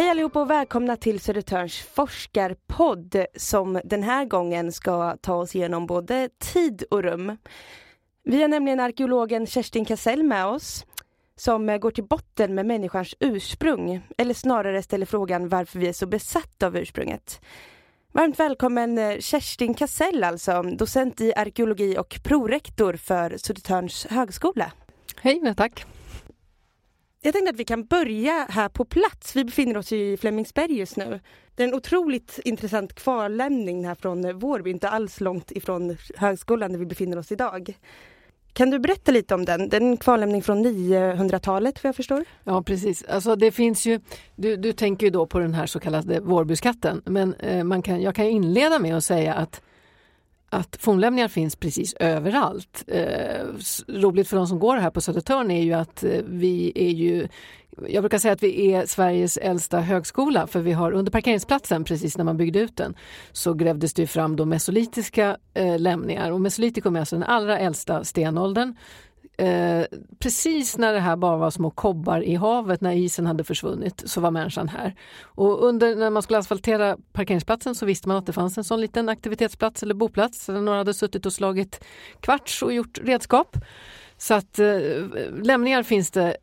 Hej allihopa och välkomna till Södertörns forskarpodd som den här gången ska ta oss igenom både tid och rum. Vi har nämligen arkeologen Kerstin Kassell med oss som går till botten med människans ursprung, eller snarare ställer frågan varför vi är så besatta av ursprunget. Varmt välkommen eh, Kerstin Kassell alltså, docent i arkeologi och prorektor för Södertörns högskola. Hej, tack. Jag tänkte att vi kan börja här på plats. Vi befinner oss i Flemingsberg just nu. Det är en otroligt intressant kvarlämning här från Vårby, inte alls långt ifrån högskolan där vi befinner oss idag. Kan du berätta lite om den? Det är en kvarlämning från 900-talet vad jag förstår. Ja precis, alltså det finns ju, du, du tänker ju då på den här så kallade Vårbyskatten men eh, man kan, jag kan inleda med att säga att att fornlämningar finns precis överallt. Eh, roligt för de som går här på Södertörn är ju att eh, vi är ju jag brukar säga att vi är Sveriges äldsta högskola för vi har under parkeringsplatsen precis när man byggde ut den så grävdes det fram då mesolitiska eh, lämningar och mesolitikum är alltså den allra äldsta stenåldern Eh, precis när det här bara var små kobbar i havet, när isen hade försvunnit, så var människan här. Och under, när man skulle asfaltera parkeringsplatsen så visste man att det fanns en sån liten aktivitetsplats eller boplats där några hade suttit och slagit kvarts och gjort redskap. Så att eh, lämningar finns det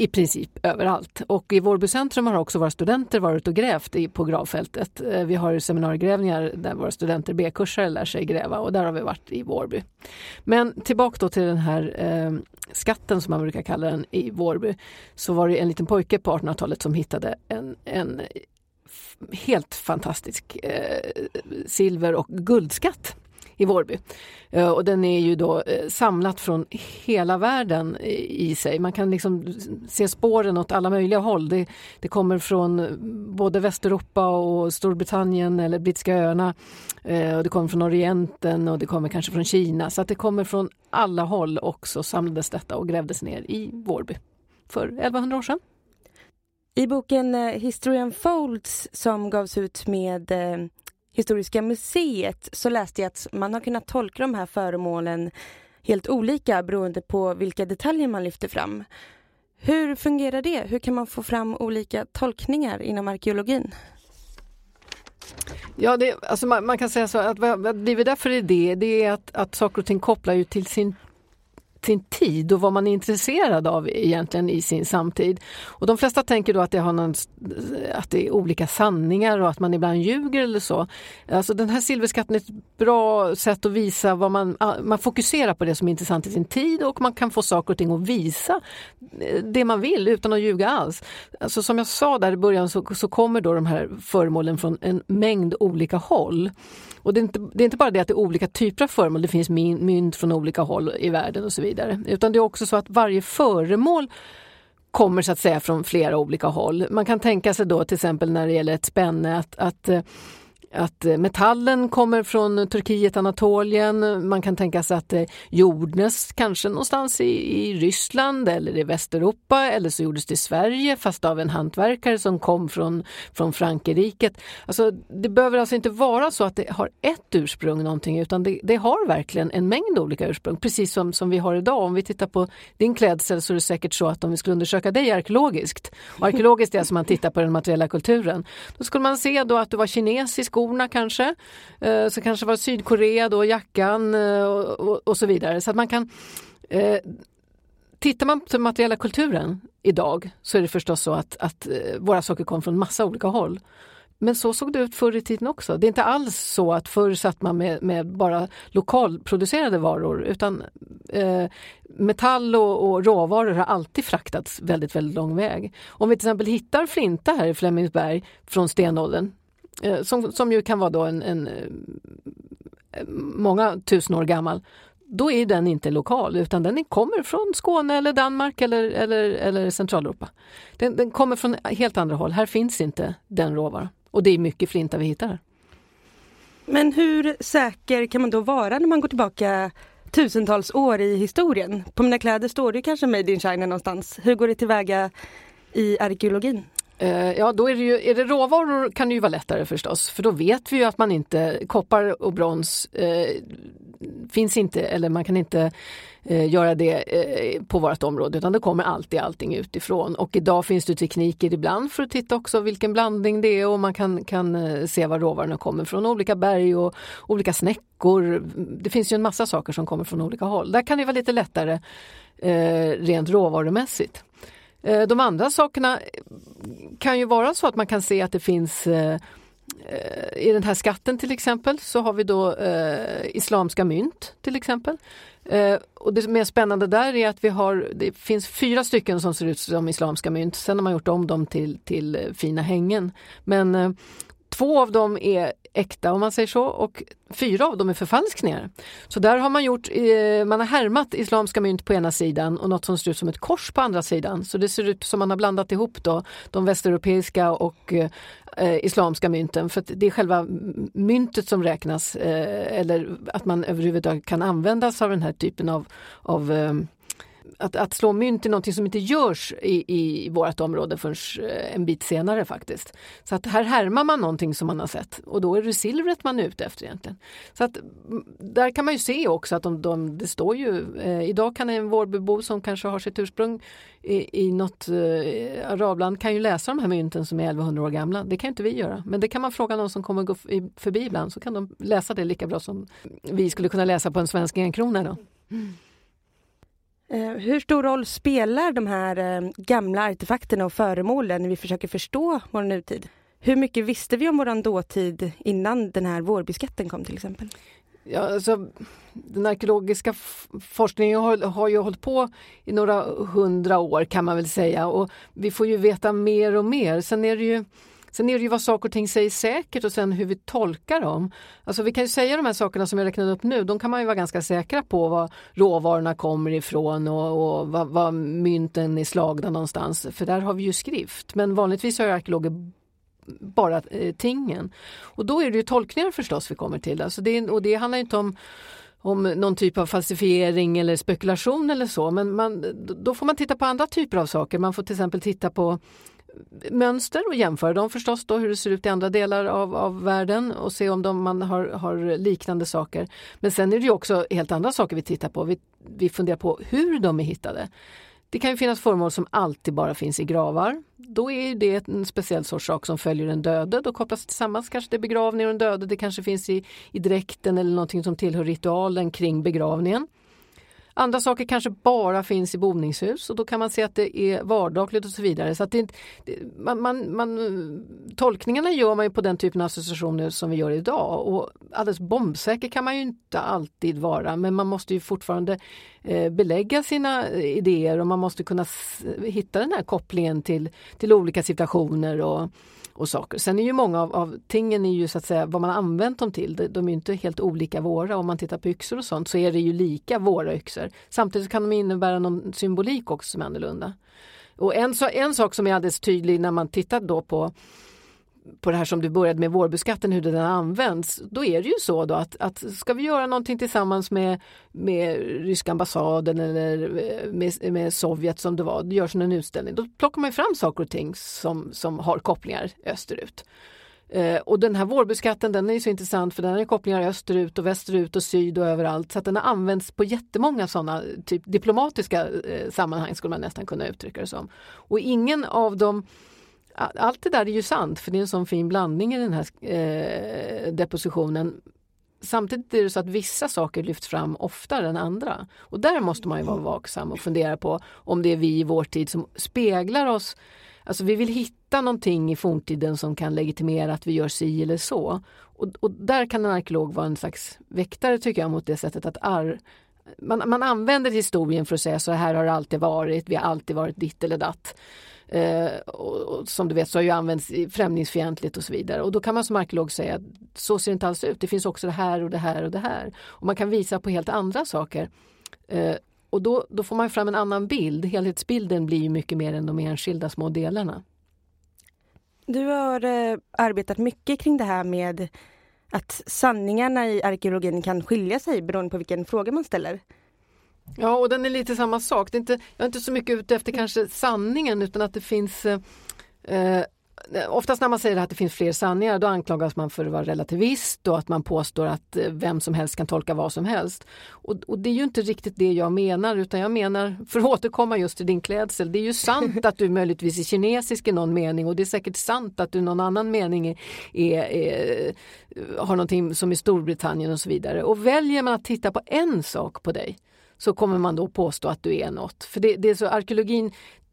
i princip överallt. Och i Vårby centrum har också våra studenter varit och grävt på gravfältet. Eh, vi har seminariegrävningar där våra studenter B-kursare lär sig gräva och där har vi varit i Vårby. Men tillbaka då till den här eh, skatten som man brukar kalla den i Vårby. Så var det en liten pojke på 1800-talet som hittade en, en helt fantastisk eh, silver och guldskatt i Vårby. Eh, och den är ju då eh, samlat från hela världen eh, i sig. Man kan liksom se spåren åt alla möjliga håll. Det, det kommer från både Västeuropa och Storbritannien eller Brittiska öarna. Och det kommer från Orienten och det kommer kanske från Kina. Så att det kommer från alla håll också samlades detta och grävdes ner i Vårby för 1100 år sedan. I boken History Unfolds som gavs ut med Historiska museet så läste jag att man har kunnat tolka de här föremålen helt olika beroende på vilka detaljer man lyfter fram. Hur fungerar det? Hur kan man få fram olika tolkningar inom arkeologin? Ja, det, alltså man, man, kan säga så att vad, vad driver därför är det, det är att, att saker och ting kopplar ju till sin sin tid och vad man är intresserad av egentligen i sin samtid. Och de flesta tänker då att det, har någon, att det är olika sanningar och att man ibland ljuger eller så. Alltså den här silverskatten är ett bra sätt att visa vad man, man fokuserar på det som är intressant i sin tid och man kan få saker och ting att visa eh, det man vill utan att ljuga alls. Alltså som jag sa där i början så, så kommer då de här föremålen från en mängd olika håll. Och det är, inte, det är inte bara det att det är olika typer av föremål, det finns mynt från olika håll i världen och så vidare. Utan det är också så att varje föremål kommer så att säga från flera olika håll. Man kan tänka sig då till exempel när det gäller ett spänne att, att eh, att eh, metallen kommer från Turkiet, Anatolien. Man kan tänka sig att eh, jordnes kanske någonstans i, i Ryssland eller i Västeuropa eller så gjordes det i Sverige fast av en hantverkare som kom från, från Frankrike. Alltså, det behöver alltså inte vara så att det har ett ursprung någonting utan det, det, har verkligen en mängd olika ursprung precis som, som vi har idag. Om vi tittar på din klädsel så är det säkert så att om vi skulle undersöka dig arkeologiskt, och arkeologiskt är alltså man tittar på den materiella kulturen, då skulle man se då att du var kinesisk skorna kanske. Eh, så kanske var Sydkorea då, jackan eh, och, och, och så vidare. Så att man kan eh, Tittar man på den materiella kulturen idag så är det förstås så att, att våra saker kom från massa olika håll. Men så såg det ut förr i tiden också. Det är inte alls så att förr satt man med, med bara lokalproducerade varor utan eh, metall och, och, råvaror har alltid fraktats väldigt, väldigt lång väg. Om vi till exempel hittar flinta här i Flemingsberg från stenåldern, Eh, som, som ju kan vara då en, en eh, många tusen år gammal, då är den inte lokal utan den kommer från Skåne eller Danmark eller, eller, eller Centraleuropa. Den, den kommer från helt andra håll. Här finns inte den råvaran. Och det är mycket flinta vi hittar. Men hur säker kan man då vara när man går tillbaka tusentals år i historien? På mina kläder står det kanske Made in China någonstans. Hur går det tillväga i arkeologin? Eh, ja, då är det ju, är det råvaror kan det ju vara lättare förstås, för då vet vi ju att man inte, koppar och brons eh, finns inte, eller man kan inte eh, göra det eh, på vårt område utan det kommer alltid allting utifrån. Och idag finns det tekniker ibland för att titta också vilken blandning det är och man kan, kan eh, se var råvarorna kommer från, olika berg och olika snäckor. Det finns ju en massa saker som kommer från olika håll. Där kan det vara lite lättare eh, rent råvarumässigt. Eh, de andra sakerna eh, kan ju vara så att man kan se att det finns eh, i den här skatten till exempel så har vi då eh, islamska mynt till exempel. Eh, och det mer spännande där är att vi har, det finns fyra stycken som ser ut som islamska mynt. Sen har man gjort om dem till, till fina hängen. Men eh, två av dem är äkta om man säger så och fyra av dem är förfalskningar. Så där har man gjort, eh, man har härmat islamska mynt på ena sidan och något som ser ut som ett kors på andra sidan. Så det ser ut som man har blandat ihop då de västeuropeiska och eh, eh islamska mynten för det är själva myntet som räknas eh, eller att man överhuvudtaget kan använda sig av den här typen av, av eh, att, att slå mynt är någonting som inte görs i, i vårt område förrän eh, en bit senare faktiskt. Så att här härmar man någonting som man har sett och då är det silvret man är ute efter egentligen. Så att mm, där kan man ju se också att de, de, det står ju, eh, idag kan en Vårbybo som kanske har sitt ursprung i, i något eh, arabland kan ju läsa de här mynten som är 1100 år gamla. Det kan inte vi göra, men det kan man fråga någon som kommer gå förbi ibland så kan de läsa det lika bra som vi skulle kunna läsa på en svensk enkrona. Då. Mm. Eh, hur stor roll spelar de här eh, gamla artefakterna och föremålen när vi försöker förstå vår nutid? Hur mycket visste vi om vår dåtid innan den här Vårbyskatten kom till exempel? Ja, alltså, den arkeologiska forskningen har, har ju hållit på i några hundra år kan man väl säga och vi får ju veta mer och mer. Sen är det ju Sen är det ju vad saker och ting säger säkert och sen hur vi tolkar dem. Alltså vi kan ju säga de här sakerna som jag räknade upp nu, de kan man ju vara ganska säkra på var råvarorna kommer ifrån och, och var, var mynten är slagna någonstans, för där har vi ju skrift. Men vanligtvis har arkeologer bara eh, tingen. Och då är det ju tolkningar förstås vi kommer till. Alltså det, och det handlar inte om om någon typ av falsifiering eller spekulation eller så men man, då får man titta på andra typer av saker. Man får till exempel titta på mönster och jämföra dem förstås då hur det ser ut i andra delar av, av världen och se om de, man har, har liknande saker. Men sen är det ju också helt andra saker vi tittar på. Vi, vi funderar på hur de är hittade. Det kan ju finnas föremål som alltid bara finns i gravar. Då är det en speciell sorts sak som följer den döde. Då kopplas det tillsammans, kanske det är begravning och den döde. Det kanske finns i, i dräkten eller någonting som tillhör ritualen kring begravningen. Andra saker kanske bara finns i boningshus och då kan man se att det är vardagligt och så vidare. Så att det, man, man, man, tolkningarna gör man ju på den typen av associationer som vi gör idag och alldeles bombsäker kan man ju inte alltid vara men man måste ju fortfarande eh, belägga sina eh, idéer och man måste kunna hitta den här kopplingen till, till olika situationer och och saker. Sen är ju många av, av tingen är ju så att säga vad man använt dem till. De, de är inte helt olika våra. Om man tittar på yxor och sånt så är det ju lika våra yxor. Samtidigt kan de innebära någon symbolik också som är annorlunda. Och en, en sak som är alldeles tydlig när man tittar då på på det här som du började med, vårbeskatten, hur den används, då är det ju så då att, att ska vi göra någonting tillsammans med, med ryska ambassaden eller eh, med, med Sovjet som det var, det görs en utställning, då plockar man fram saker och ting som, som har kopplingar österut. Eh, och den här vårbeskatten den är så intressant för den har kopplingar österut och västerut och syd och överallt så att den har använts på jättemånga sådana typ diplomatiska eh, sammanhang skulle man nästan kunna uttrycka det som. Och ingen av dem allt det där är ju sant för det är en sån fin blandning i den här eh, depositionen. Samtidigt är det så att vissa saker lyfts fram oftare än andra. Och där måste man ju vara vaksam och fundera på om det är vi i vår tid som speglar oss. Alltså vi vill hitta någonting i forntiden som kan legitimera att vi gör si eller så. Och, och där kan en arkeolog vara en slags väktare tycker jag mot det sättet att ar man, man använder historien för att säga så här har det alltid varit, vi har alltid varit ditt eller datt. Eh, och, och, som du vet så har ju använts främlingsfientligt och så vidare. Och då kan man som arkeolog säga att så ser det inte alls ut. Det finns också det här och det här och det här. Och man kan visa på helt andra saker. Eh, och då, då får man fram en annan bild. Helhetsbilden blir ju mycket mer än de enskilda små delarna. Du har eh, arbetat mycket kring det här med att sanningarna i arkeologin kan skilja sig beroende på vilken fråga man ställer. Ja, och den är lite samma sak. Det är inte, jag är inte så mycket ute efter kanske sanningen utan att det finns eh, eh oftast när man säger att det finns fler sanningar då anklagas man för att vara relativist och att man påstår att eh, vem som helst kan tolka vad som helst. Och, och, det är ju inte riktigt det jag menar utan jag menar, för att återkomma just till din klädsel, det är ju sant att du möjligtvis är kinesisk i någon mening och det är säkert sant att du i någon annan mening är, är, är, har någonting som i Storbritannien och så vidare. Och väljer man att titta på en sak på dig så kommer man då påstå att du är något. För det, det är så, arkeologin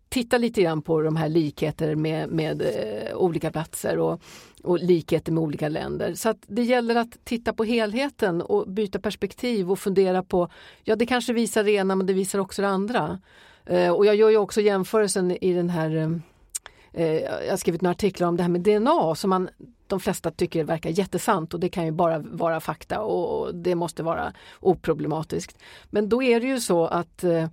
tittar lite grann på de här likheter med, med eh, olika platser och, och likheter med olika länder. Så att det gäller att titta på helheten och byta perspektiv och fundera på, ja det kanske visar det ena men det visar också det andra. Eh, och jag gör ju också jämförelsen i den här eh, eh Eh, jag har skrivit några artiklar om det här med DNA som man de flesta tycker verkar jättesant och det kan ju bara vara fakta och det måste vara oproblematiskt. Men då är det ju så att eh, eh,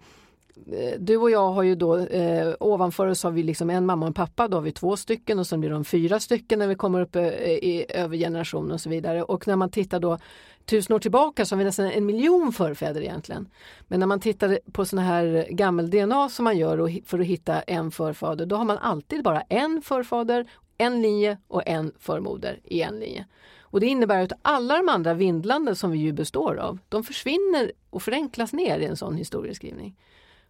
du och jag har ju då eh, ovanför oss har vi liksom en mamma och en pappa, då har vi två stycken och sen blir de fyra stycken när vi kommer upp i, i, över generationen och så vidare. Och när man tittar då tusen år tillbaka så har vi nästan en miljon förfäder egentligen. Men när man tittar på sådana här gammel-DNA som man gör för att hitta en förfader, då har man alltid bara en förfader en linje och en förmoder i en linje. Och det innebär att alla de andra vindlande som vi ju består av, de försvinner och förenklas ner i en sån historieskrivning.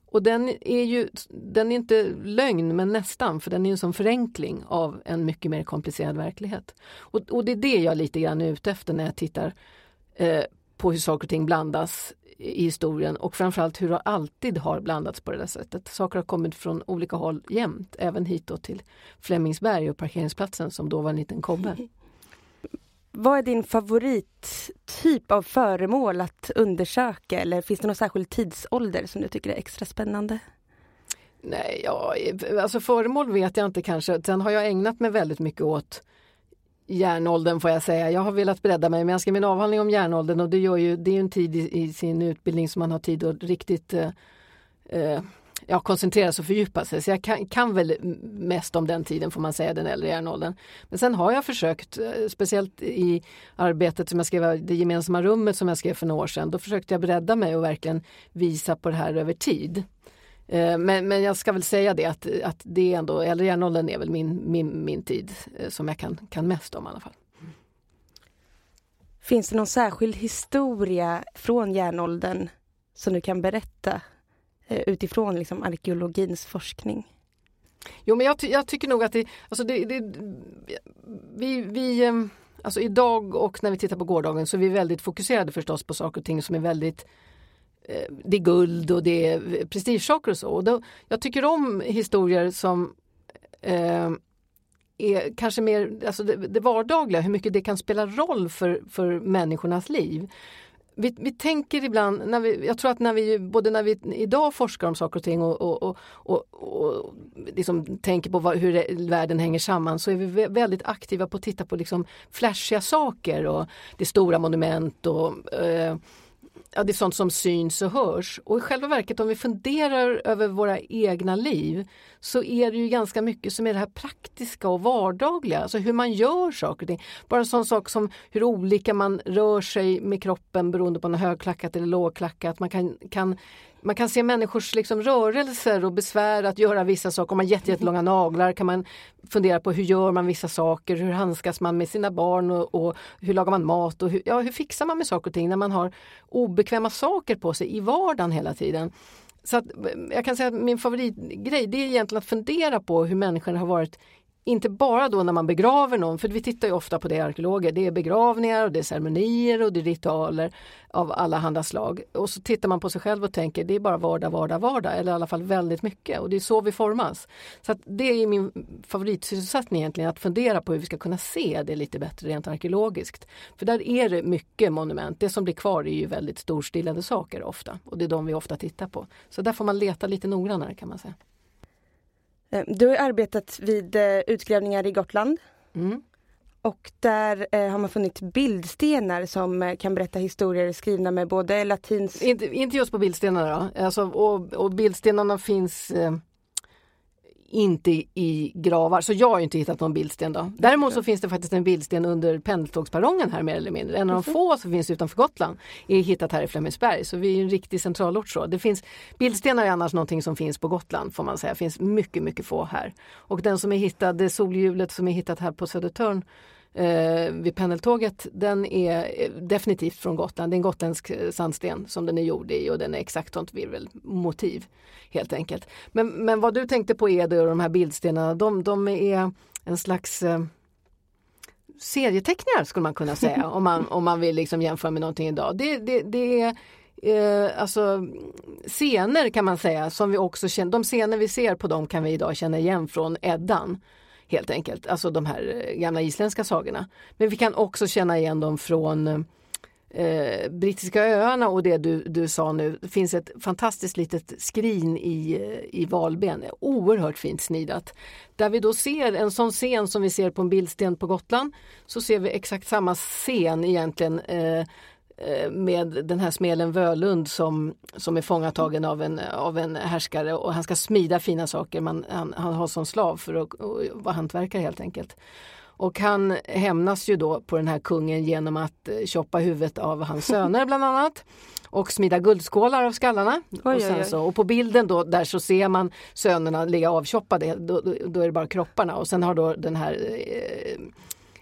Och den är ju den är inte lögn, men nästan, för den är en sån förenkling av en mycket mer komplicerad verklighet. Och, och det är det jag lite grann är ute efter när jag tittar eh, på hur saker och ting blandas i historien och framförallt hur det alltid har blandats på det där sättet. Saker har kommit från olika håll jämt, även hitåt till Flemingsberg och parkeringsplatsen som då var en liten kobbe. Vad är din favorittyp av föremål att undersöka eller finns det någon särskild tidsålder som du tycker är extra spännande? Nej, ja, alltså föremål vet jag inte kanske. Sen har jag ägnat mig väldigt mycket åt järnåldern får jag säga. Jag har velat bredda mig men jag skrev min avhandling om järnåldern och det, gör ju, det är en tid i, i, sin utbildning som man har tid att riktigt eh, eh, ja, koncentrera sig och fördjupa sig. Så jag kan, kan, väl mest om den tiden får man säga, den äldre järnåldern. Men sen har jag försökt, eh, speciellt i arbetet som jag skrev, det gemensamma rummet som jag skrev för några år sedan, då försökte jag bredda mig och verkligen visa på det här över tid. Eh, men, men jag ska väl säga det att, att det är ändå, äldre järnåldern är väl min, min, min tid eh, som jag kan, kan mest om i alla fall. Finns det någon särskild historia från järnåldern som du kan berätta eh, utifrån liksom arkeologins forskning? Jo men jag, ty jag tycker nog att det, alltså det, det, vi, vi Alltså idag och när vi tittar på gårdagen så är vi väldigt fokuserade förstås på saker och ting som är väldigt Eh, det är guld och det är prestigesaker och så. Och då, jag tycker om historier som eh, är kanske mer alltså det, det vardagliga, hur mycket det kan spela roll för, för människornas liv. Vi, vi, tänker ibland, när vi, jag tror att när vi, både när vi idag forskar om saker och ting och, och, och, och, och liksom tänker på vad, hur det, världen hänger samman så är vi väldigt aktiva på att titta på liksom flashiga saker och det stora monument och eh, ja, det är sånt som syns och hörs. Och i själva verket om vi funderar över våra egna liv så är det ju ganska mycket som är det här praktiska och vardagliga, alltså hur man gör saker och ting. Bara en sån sak som hur olika man rör sig med kroppen beroende på om man har högklackat eller lågklackat. Man kan, kan man kan se människors liksom rörelser och besvär att göra vissa saker. Om man har jättelånga naglar kan man fundera på hur gör man vissa saker, hur handskas man med sina barn och, och hur lagar man mat och hur, ja, hur fixar man med saker och ting när man har obekväma saker på sig i vardagen hela tiden. Så att, eh, jag kan säga att min favoritgrej det är egentligen att fundera på hur människan har varit inte bara då när man begraver någon, för vi tittar ju ofta på det arkeologer. Det är begravningar och det är ceremonier och det är ritualer av alla handa slag. Och så tittar man på sig själv och tänker det är bara vardag, vardag, vardag. Eller i alla fall väldigt mycket och det är så vi formas. Så det är min favoritsysselsättning egentligen, att fundera på hur vi ska kunna se det lite bättre rent arkeologiskt. För där är det mycket monument. Det som blir kvar är ju väldigt storstilade saker ofta och det är de vi ofta tittar på. Så där får man leta lite noggrannare kan man säga. Eh, du har arbetat vid eh, utgrävningar i Gotland. Mm. Och där eh, har man funnit bildstenar som eh, kan berätta historier skrivna med både latins... Inte, inte just på bildstenarna då. Alltså, och, och bildstenarna finns eh, inte i gravar, så jag har inte hittat någon bildsten. Då. Däremot så finns det faktiskt en bildsten under pendeltågsperrongen här mer eller mindre. En av de få som finns utanför Gotland är hittat här i Flemingsberg, så vi är en riktig centralort. Så. Det finns, bildstenar är annars någonting som finns på Gotland får man säga, det finns mycket, mycket få här. Och den som är hittad, det solhjulet som är hittat här på Södertörn eh, vid pendeltåget, den är eh, definitivt från Gotland. Det är en gotländsk eh, sandsten som den är gjord i och den är exakt sånt virvelmotiv helt enkelt. Men, men vad du tänkte på är då de här bildstenarna, de, de är en slags eh, serieteckningar skulle man kunna säga om man, om man vill liksom jämföra med någonting idag. Det, det, det är eh, alltså scener kan man säga som vi också känner, de scener vi ser på dem kan vi idag känna igen från Eddan helt enkelt, alltså de här eh, gamla isländska sagorna. Men vi kan också känna igen dem från eh, brittiska öarna och det du, du sa nu. Det finns ett fantastiskt litet skrin i, eh, i Valben, oerhört fint snidat. Där vi då ser en sån scen som vi ser på en bildsten på Gotland så ser vi exakt samma scen egentligen Eh, med den här smeden Völund som, som är fångatagen av en, av en härskare och han ska smida fina saker. Man, han, han har som slav för att vara hantverkare helt enkelt. Och han hämnas ju då på den här kungen genom att eh, choppa huvudet av hans söner bland annat. Och smida guldskålar av skallarna. Oj, och, sen så, och på bilden då där så ser man sönerna ligga avchoppade, då, då, då, är det bara kropparna och sen har då den här eh,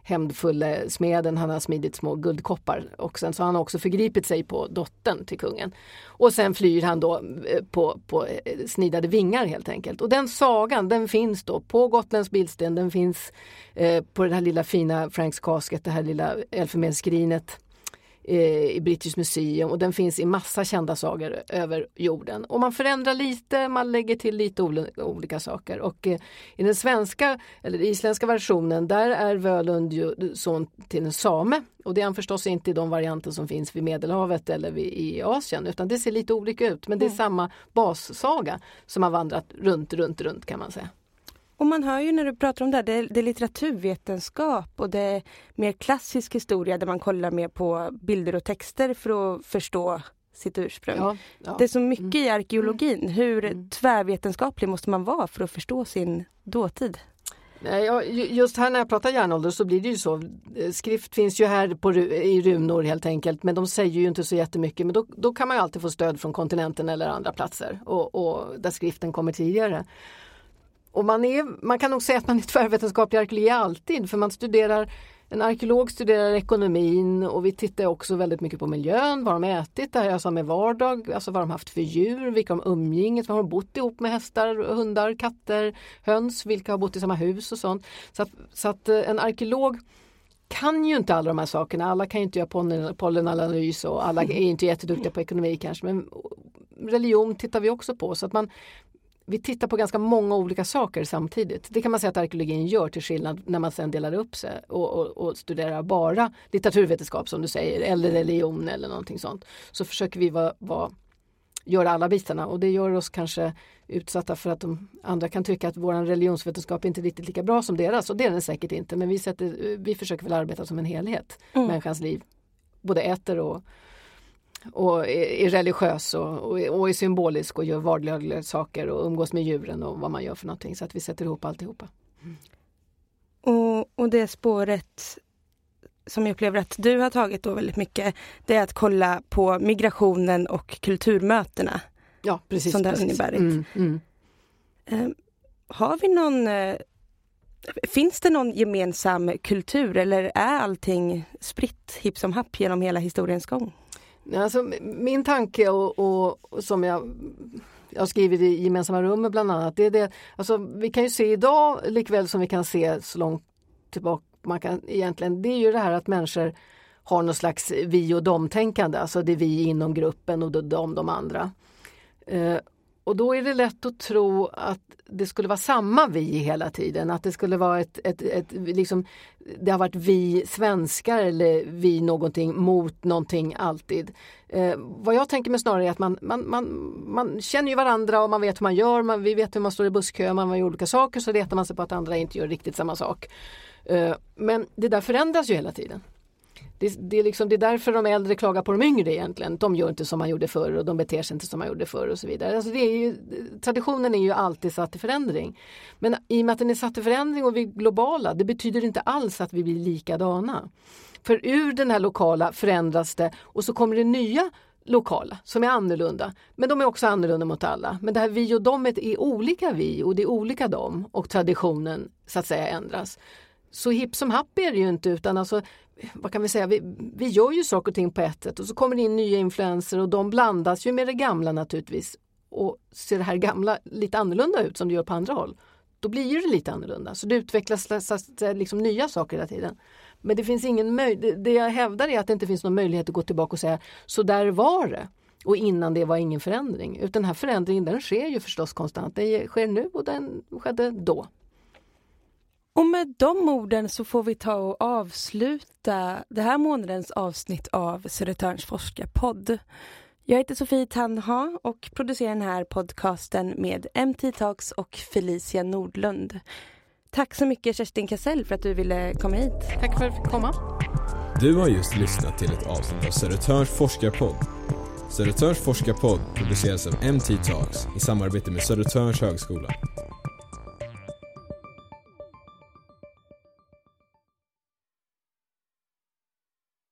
hämndfulle smeden, han har smidit små guldkoppar och sen så har han också förgripit sig på dottern till kungen. Och sen flyr han då eh, på, på eh, snidade vingar helt enkelt. Och den sagan den finns då på Gotlands bildsten, den finns eh, på det här lilla fina Franks Casket, det här lilla elfenbensskrinet i British Museum och den finns i massa kända sagor över jorden. Och man förändrar lite, man lägger till lite olika saker och eh, i den svenska eller isländska versionen där är Völund son till en same och det är han förstås inte i de varianter som finns vid Medelhavet eller i Asien utan det ser lite olika ut men det är mm. samma bassaga som har vandrat runt, runt, runt kan man säga. Och man hör ju när du pratar om det, det, det är litteraturvetenskap och det är mer klassisk historia där man kollar mer på bilder och texter för att förstå sitt ursprung. Ja, ja. Det är så mycket mm. i arkeologin. Hur mm. tvärvetenskaplig måste man vara för att förstå sin dåtid? Just här när jag pratar järnålder så blir det ju så. Skrift finns ju här på, i runor helt enkelt men de säger ju inte så jättemycket. Men då, då kan man ju alltid få stöd från kontinenten eller andra platser och, och där skriften kommer tidigare. Och man, är, man kan nog säga att man är tvärvetenskaplig arkeolog alltid för man studerar en arkeolog studerar ekonomin och vi tittar också väldigt mycket på miljön, vad de ätit, det här jag sa med vardag, alltså vad de haft för djur, vilka de umgänget, vad de bott ihop med hästar, hundar, katter, höns, vilka har bott i samma hus och sånt. Så att, så att eh, en arkeolog kan ju inte alla de här sakerna, alla kan ju inte göra pollenanalys och alla är inte jätteduktiga på ekonomi kanske men religion tittar vi också på så att man, vi tittar på ganska många olika saker samtidigt. Det kan man säga att arkeologin gör till skillnad när man sen delar upp sig och, och, och, studerar bara litteraturvetenskap som du säger eller religion eller någonting sånt. Så försöker vi va, va, göra alla bitarna och det gör oss kanske utsatta för att de andra kan tycka att vår religionsvetenskap inte är riktigt lika bra som deras och det är den säkert inte men vi, sätter, vi försöker väl arbeta som en helhet, mm. människans liv. Både äter och och är, religiös och, och, och, är symbolisk och gör vardagliga saker och umgås med djuren och vad man gör för någonting så att vi sätter ihop alltihopa. Mm. Och, och det spåret som jag upplever att du har tagit då väldigt mycket, det är att kolla på migrationen och kulturmötena. Ja, precis. Som det har inneburit. Mm, mm. Uh, har vi någon uh, Finns det någon gemensam kultur eller är allting spritt hipp som happ genom hela historiens gång? Alltså, min tanke och, och, som jag jag skrivit i gemensamma rummet bland annat, det är det, alltså, vi kan ju se idag likväl som vi kan se så långt tillbaka man kan egentligen, det är ju det här att människor har någon slags vi och dom-tänkande, alltså det är vi inom gruppen och de, de andra. Eh, och då är det lätt att tro att det skulle vara samma vi hela tiden, att det skulle vara ett, ett, ett liksom, det har varit vi svenskar eller vi någonting mot någonting alltid. Eh, vad jag tänker mig snarare är att man, man, man, man känner ju varandra och man vet hur man gör, man, vi vet hur man står i busskö, man gör olika saker så retar man sig på att andra inte gör riktigt samma sak. Eh, men det där förändras ju hela tiden. Det, det, är liksom, det är därför de äldre klagar på de yngre egentligen. De gör inte som man gjorde förr och de beter sig inte som man gjorde förr och så vidare. Alltså det är ju, traditionen är ju alltid satt i förändring. Men i och med att den är satt i förändring och vi är globala, det betyder inte alls att vi blir likadana. För ur den här lokala förändras det och så kommer det nya lokala som är annorlunda. Men de är också annorlunda mot alla. Men det här vi och domet är olika vi och det är olika dem och traditionen så att säga ändras. Så hipp som happ är det ju inte utan alltså vad kan vi säga, vi, vi gör ju saker och ting på ett sätt och så kommer det in nya influenser och de blandas ju med det gamla naturligtvis. Och ser det här gamla lite annorlunda ut som det gör på andra håll, då blir det lite annorlunda. Så det utvecklas eh, liksom nya saker hela tiden. Men det finns ingen möjlighet, det jag hävdar är att det inte finns någon möjlighet att gå tillbaka och säga så där var det. Och innan det var ingen förändring. Utan den här förändringen den sker ju förstås konstant. Den sker nu och den skedde då. Och med de orden så får vi ta och avsluta det här månadens avsnitt av Södertörns forskarpodd. Jag heter Sofie Tanha och producerar den här podcasten med MT Talks och Felicia Nordlund. Tack så mycket Kerstin Kassell för att du ville komma hit. Tack för att jag fick komma. Du har just lyssnat till ett avsnitt av Södertörns forskarpodd. Södertörns forskarpodd produceras av MT Talks i samarbete med Södertörns högskola.